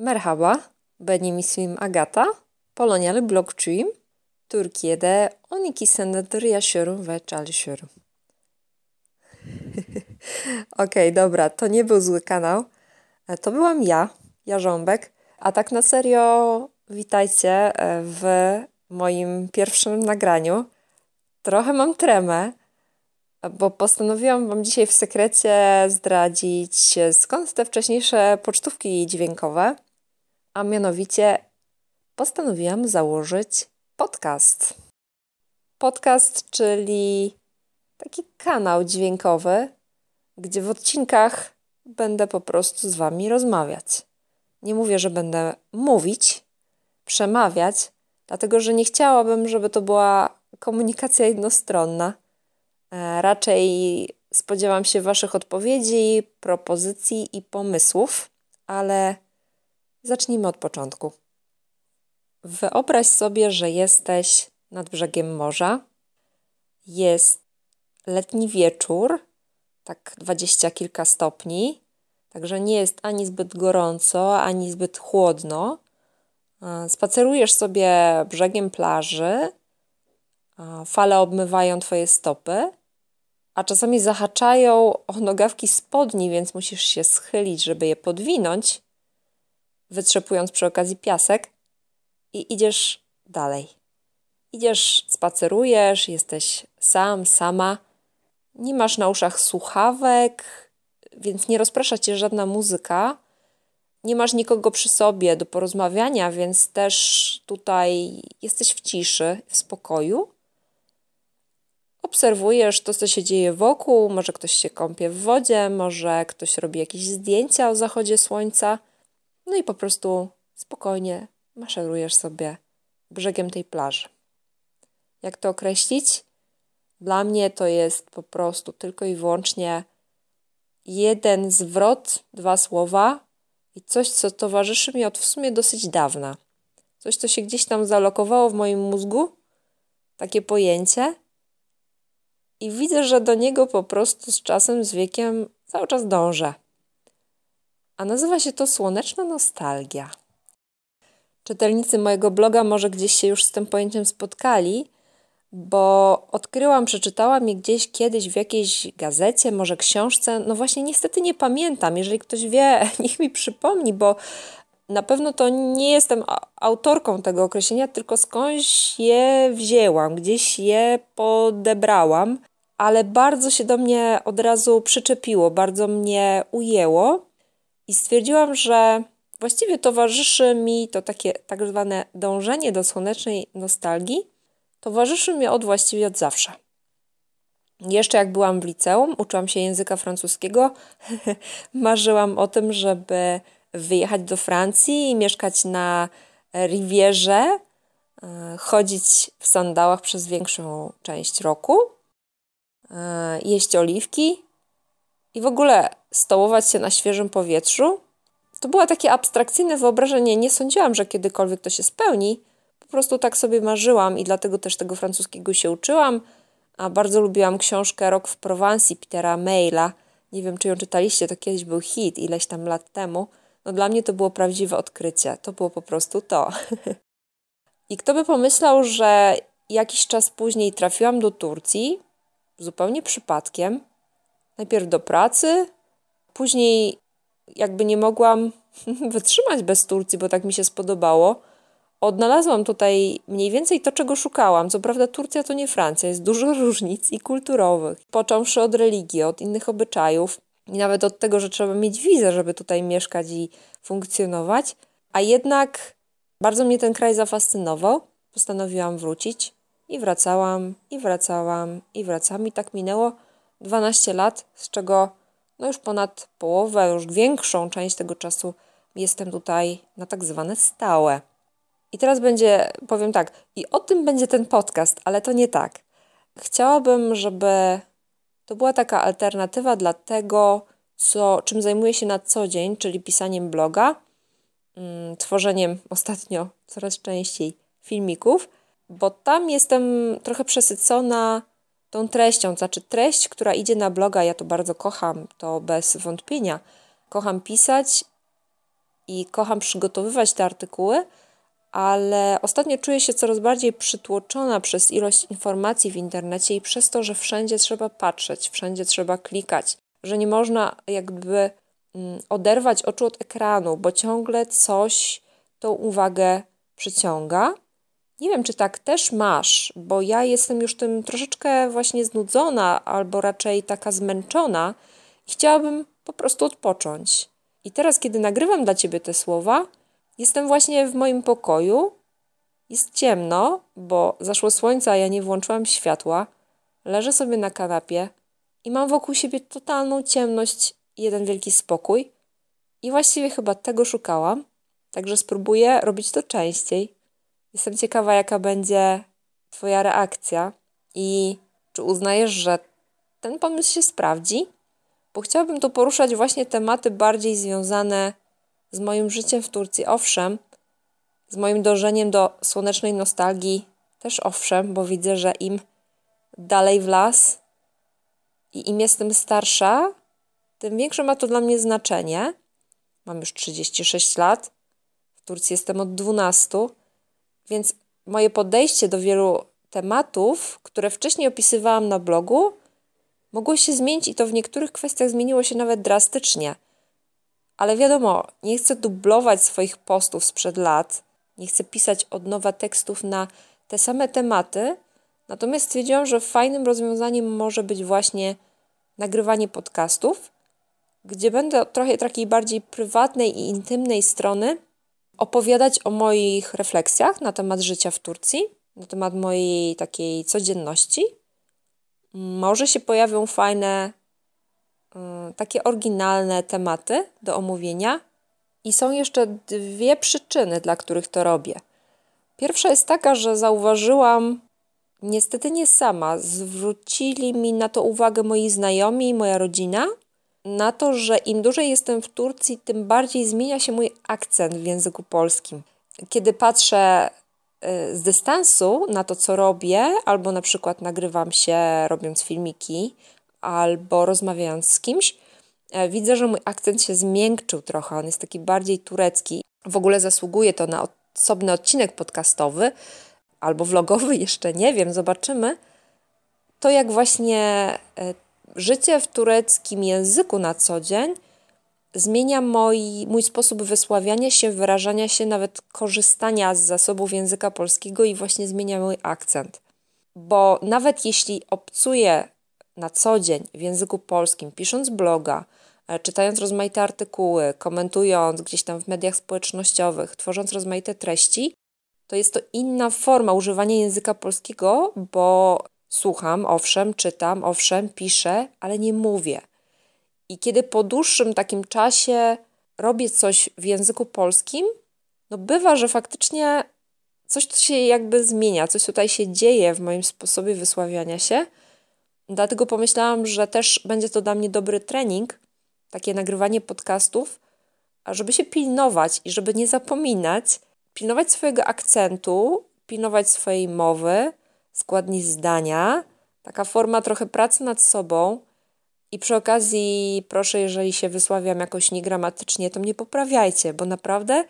Merhaba, benim ismim Agata. Polonyalı blogçuyum. Türkiye'de 12 senedir yaşıyorum ve çalışıyorum. Okej, okay, dobra, to nie był zły kanał. E, to byłam ja, Jarząbek. A tak na serio, witajcie e, w moim pierwszym nagraniu. Trochę mam tremę, bo postanowiłam Wam dzisiaj w sekrecie zdradzić, skąd te wcześniejsze pocztówki dźwiękowe, a mianowicie postanowiłam założyć podcast. Podcast, czyli taki kanał dźwiękowy, gdzie w odcinkach będę po prostu z Wami rozmawiać. Nie mówię, że będę mówić, przemawiać, dlatego że nie chciałabym, żeby to była komunikacja jednostronna. E, raczej spodziewam się Waszych odpowiedzi, propozycji i pomysłów, ale zacznijmy od początku. Wyobraź sobie, że jesteś nad brzegiem morza. Jest letni wieczór, tak dwadzieścia kilka stopni, także nie jest ani zbyt gorąco, ani zbyt chłodno. E, spacerujesz sobie brzegiem plaży, fale obmywają Twoje stopy a czasami zahaczają o nogawki spodni, więc musisz się schylić, żeby je podwinąć, wytrzepując przy okazji piasek i idziesz dalej. Idziesz, spacerujesz, jesteś sam, sama, nie masz na uszach słuchawek, więc nie rozprasza cię żadna muzyka. Nie masz nikogo przy sobie do porozmawiania, więc też tutaj jesteś w ciszy, w spokoju obserwujesz to, co się dzieje wokół, może ktoś się kąpie w wodzie, może ktoś robi jakieś zdjęcia o zachodzie słońca, no i po prostu spokojnie maszerujesz sobie brzegiem tej plaży. Jak to określić? Dla mnie to jest po prostu tylko i wyłącznie jeden zwrot, dwa słowa i coś, co towarzyszy mi od w sumie dosyć dawna. Coś, co się gdzieś tam zalokowało w moim mózgu, takie pojęcie, i widzę, że do niego po prostu z czasem, z wiekiem cały czas dążę. A nazywa się to słoneczna nostalgia. Czytelnicy mojego bloga może gdzieś się już z tym pojęciem spotkali, bo odkryłam, przeczytałam je gdzieś kiedyś w jakiejś gazecie, może książce. No właśnie, niestety nie pamiętam. Jeżeli ktoś wie, niech mi przypomni, bo na pewno to nie jestem autorką tego określenia, tylko skądś je wzięłam, gdzieś je podebrałam ale bardzo się do mnie od razu przyczepiło, bardzo mnie ujęło i stwierdziłam, że właściwie towarzyszy mi to takie tak zwane dążenie do słonecznej nostalgii, towarzyszy mi od właściwie od zawsze. Jeszcze jak byłam w liceum, uczyłam się języka francuskiego, marzyłam o tym, żeby wyjechać do Francji i mieszkać na Rivierze, e, chodzić w sandałach przez większą część roku E, jeść oliwki i w ogóle stołować się na świeżym powietrzu. To było takie abstrakcyjne wyobrażenie. Nie sądziłam, że kiedykolwiek to się spełni. Po prostu tak sobie marzyłam i dlatego też tego francuskiego się uczyłam. A bardzo lubiłam książkę Rok w Prowansji Petera Maila. Nie wiem, czy ją czytaliście, to kiedyś był hit ileś tam lat temu. No dla mnie to było prawdziwe odkrycie. To było po prostu to. I kto by pomyślał, że jakiś czas później trafiłam do Turcji, zupełnie przypadkiem. Najpierw do pracy, później jakby nie mogłam wytrzymać bez Turcji, bo tak mi się spodobało. Odnalazłam tutaj mniej więcej to, czego szukałam. Co prawda, Turcja to nie Francja, jest dużo różnic i kulturowych, począwszy od religii, od innych obyczajów i nawet od tego, że trzeba mieć wizę, żeby tutaj mieszkać i funkcjonować. A jednak bardzo mnie ten kraj zafascynował. Postanowiłam wrócić. I wracałam, i wracałam, i wracałam. I tak minęło 12 lat, z czego no już ponad połowę, już większą część tego czasu jestem tutaj na tak zwane stałe. I teraz będzie, powiem tak, i o tym będzie ten podcast, ale to nie tak. Chciałabym, żeby to była taka alternatywa dla tego, co, czym zajmuję się na co dzień, czyli pisaniem bloga, mm, tworzeniem ostatnio coraz częściej filmików bo tam jestem trochę przesycona tą treścią, znaczy treść, która idzie na bloga, ja to bardzo kocham, to bez wątpienia. Kocham pisać i kocham przygotowywać te artykuły, ale ostatnio czuję się coraz bardziej przytłoczona przez ilość informacji w internecie i przez to, że wszędzie trzeba patrzeć, wszędzie trzeba klikać, że nie można jakby mm, oderwać oczu od ekranu, bo ciągle coś tą uwagę przyciąga. Nie wiem, czy tak też masz, bo ja jestem już tym troszeczkę właśnie znudzona, albo raczej taka zmęczona i chciałabym po prostu odpocząć. I teraz, kiedy nagrywam dla ciebie te słowa, jestem właśnie w moim pokoju. Jest ciemno, bo zaszło słońce, a ja nie włączyłam światła. Leżę sobie na kanapie i mam wokół siebie totalną ciemność i jeden wielki spokój. I właściwie chyba tego szukałam. Także spróbuję robić to częściej. Jestem ciekawa, jaka będzie Twoja reakcja i czy uznajesz, że ten pomysł się sprawdzi? Bo chciałabym tu poruszać właśnie tematy bardziej związane z moim życiem w Turcji, owszem, z moim dążeniem do słonecznej nostalgii, też owszem, bo widzę, że im dalej w las i im jestem starsza, tym większe ma to dla mnie znaczenie. Mam już 36 lat, w Turcji jestem od 12, więc moje podejście do wielu tematów, które wcześniej opisywałam na blogu, mogło się zmienić i to w niektórych kwestiach zmieniło się nawet drastycznie. Ale wiadomo, nie chcę dublować swoich postów sprzed lat, nie chcę pisać od nowa tekstów na te same tematy, natomiast stwierdziłam, że fajnym rozwiązaniem może być właśnie nagrywanie podcastów, gdzie będę od trochę takiej bardziej prywatnej i intymnej strony opowiadać o moich refleksjach na temat życia w Turcji, na temat mojej takiej codzienności. Może się pojawią fajne, y, takie oryginalne tematy do omówienia. I są jeszcze dwie przyczyny, dla których to robię. Pierwsza jest taka, że zauważyłam, niestety nie sama, zwrócili mi na to uwagę moi znajomi i moja rodzina – na to, że im dłużej jestem w Turcji, tym bardziej zmienia się mój akcent w języku polskim. Kiedy patrzę y, z dystansu na to, co robię, albo na przykład nagrywam się robiąc filmiki, albo rozmawiając z kimś, e, widzę, że mój akcent się zmiękczył trochę. On jest taki bardziej turecki. W ogóle zasługuje to na osobny odcinek podcastowy albo vlogowy, jeszcze nie wiem, zobaczymy. To jak właśnie e, życie w tureckim języku na co dzień zmienia moi, mój sposób wysławiania się, wyrażania się, nawet korzystania z zasobów języka polskiego i właśnie zmienia mój akcent. Bo nawet jeśli obcuję na co dzień w języku polskim, pisząc bloga, e, czytając rozmaite artykuły, komentując gdzieś tam w mediach społecznościowych, tworząc rozmaite treści, to jest to inna forma używania języka polskiego, bo Słucham, owszem, czytam, owszem, piszę, ale nie mówię. I kiedy po dłuższym takim czasie robię coś w języku polskim, no bywa, że faktycznie coś tu się jakby zmienia, coś tutaj się dzieje w moim sposobie wysławiania się. Dlatego pomyślałam, że też będzie to dla mnie dobry trening, takie nagrywanie podcastów, żeby się pilnować i żeby nie zapominać, pilnować swojego akcentu, pilnować swojej mowy, składni zdania, taka forma trochę pracy nad sobą. I przy okazji, proszę, jeżeli się wysławiam jakoś niegramatycznie, to mnie poprawiajcie, bo naprawdę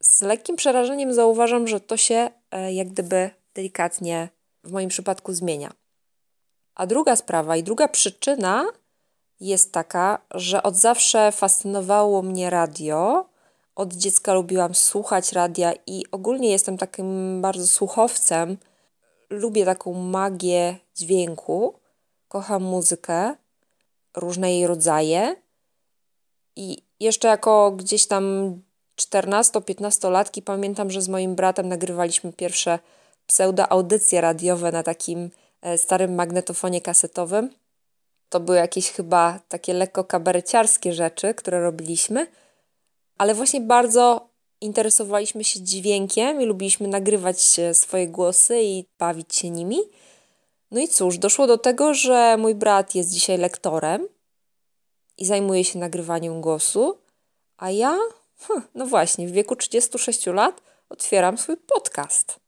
z lekkim przerażeniem zauważam, że to się e, jak gdyby delikatnie w moim przypadku zmienia. A druga sprawa i druga przyczyna jest taka, że od zawsze fascynowało mnie radio. Od dziecka lubiłam słuchać radia i ogólnie jestem takim bardzo słuchowcem lubię taką magię dźwięku, kocham muzykę, różne jej rodzaje. I jeszcze jako gdzieś tam 14-15-latki pamiętam, że z moim bratem nagrywaliśmy pierwsze pseudo-audycje radiowe na takim e, starym magnetofonie kasetowym. To były jakieś chyba takie lekko kabareciarskie rzeczy, które robiliśmy, ale właśnie bardzo interesowaliśmy się dźwiękiem i lubiliśmy nagrywać swoje głosy i bawić się nimi. No i cóż, doszło do tego, że mój brat jest dzisiaj lektorem i zajmuje się nagrywaniem głosu, a ja, hm, no właśnie, w wieku 36 lat otwieram swój podcast.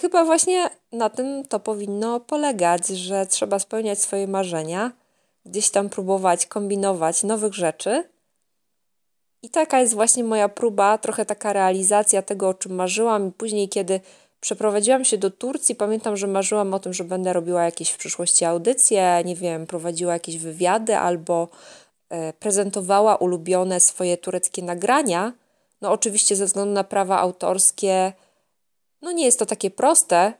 Chyba właśnie na tym to powinno polegać, że trzeba spełniać swoje marzenia, gdzieś tam próbować kombinować nowych rzeczy I taka jest właśnie moja próba, trochę taka realizacja tego, o czym marzyłam. I później, kiedy przeprowadziłam się do Turcji, pamiętam, że marzyłam o tym, że będę robiła jakieś w przyszłości audycje, nie wiem, prowadziła jakieś wywiady albo e, prezentowała ulubione swoje tureckie nagrania. No, oczywiście, ze względu na prawa autorskie, no nie jest to takie proste,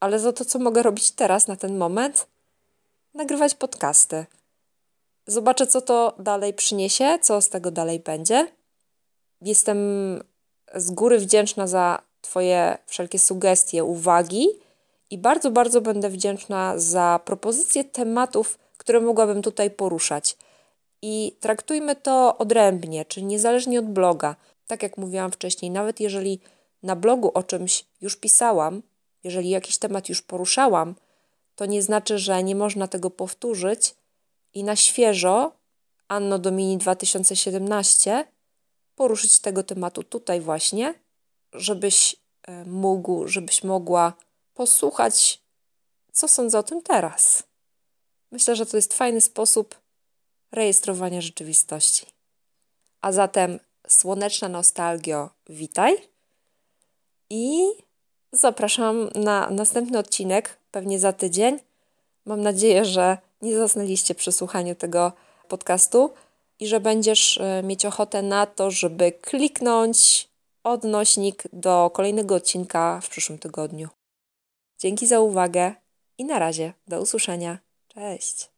ale za to, co mogę robić teraz na ten moment, nagrywać podcasty. Zobaczę, co to dalej przyniesie, co z tego dalej będzie. Jestem z góry wdzięczna za Twoje wszelkie sugestie, uwagi i bardzo, bardzo będę wdzięczna za propozycje tematów, które mogłabym tutaj poruszać. I traktujmy to odrębnie, czyli niezależnie od bloga. Tak jak mówiłam wcześniej, nawet jeżeli na blogu o czymś już pisałam, jeżeli jakiś temat już poruszałam, to nie znaczy, że nie można tego powtórzyć i na świeżo, Anno Domini 2017, poruszyć tego tematu tutaj właśnie, żebyś e, mógł, żebyś mogła posłuchać, co sądzę o tym teraz. Myślę, że to jest fajny sposób rejestrowania rzeczywistości. A zatem słoneczna nostalgio, witaj i zapraszam na następny odcinek, pewnie za tydzień. Mam nadzieję, że nie zasnęliście przy słuchaniu tego podcastu i że będziesz e, mieć ochotę na to, żeby kliknąć odnośnik do kolejnego odcinka w przyszłym tygodniu. Dzięki za uwagę i na razie do usłyszenia. Cześć.